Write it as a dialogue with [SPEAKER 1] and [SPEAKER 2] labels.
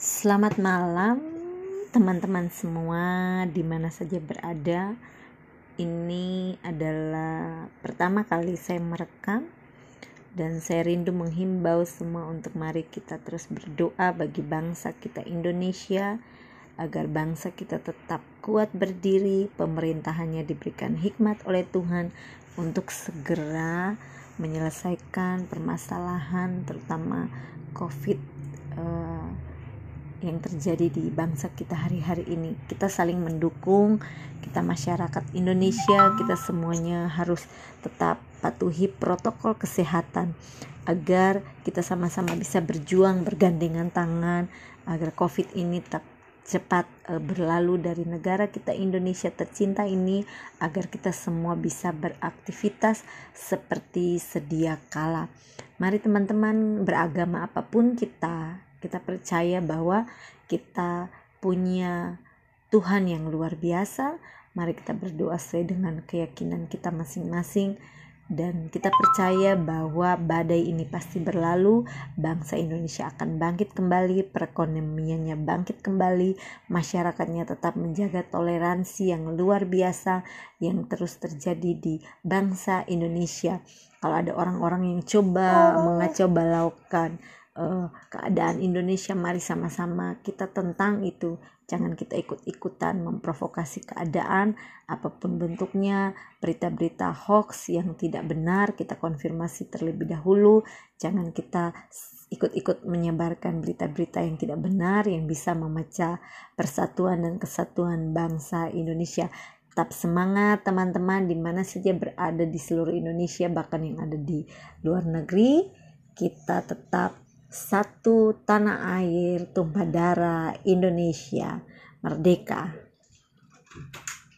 [SPEAKER 1] Selamat malam teman-teman semua di mana saja berada. Ini adalah pertama kali saya merekam dan saya rindu menghimbau semua untuk mari kita terus berdoa bagi bangsa kita Indonesia agar bangsa kita tetap kuat berdiri, pemerintahannya diberikan hikmat oleh Tuhan untuk segera menyelesaikan permasalahan terutama COVID uh, yang terjadi di bangsa kita hari-hari ini. Kita saling mendukung, kita masyarakat Indonesia, kita semuanya harus tetap patuhi protokol kesehatan agar kita sama-sama bisa berjuang bergandengan tangan agar Covid ini tak cepat uh, berlalu dari negara kita Indonesia tercinta ini agar kita semua bisa beraktivitas seperti sedia kala. Mari teman-teman beragama apa pun kita kita percaya bahwa kita punya Tuhan yang luar biasa. Mari kita berdoa sesuai dengan keyakinan kita masing-masing. Dan kita percaya bahwa badai ini pasti berlalu, bangsa Indonesia akan bangkit kembali, perekonomiannya bangkit kembali, masyarakatnya tetap menjaga toleransi yang luar biasa yang terus terjadi di bangsa Indonesia. Kalau ada orang-orang yang coba mengacau balaukan uh, keadaan Indonesia mari sama-sama kita tentang itu. Jangan kita ikut-ikutan memprovokasi keadaan apa pun bentuknya berita-berita hoax yang tidak benar kita konfirmasi terlebih dahulu. Jangan kita ikut-ikut menyebarkan berita-berita yang tidak benar yang bisa memecah persatuan dan kesatuan bangsa Indonesia. Tetap semangat teman-teman di mana saja berada di seluruh Indonesia bahkan yang ada di luar negeri kita tetap satu tanah air tumpah darah Indonesia merdeka.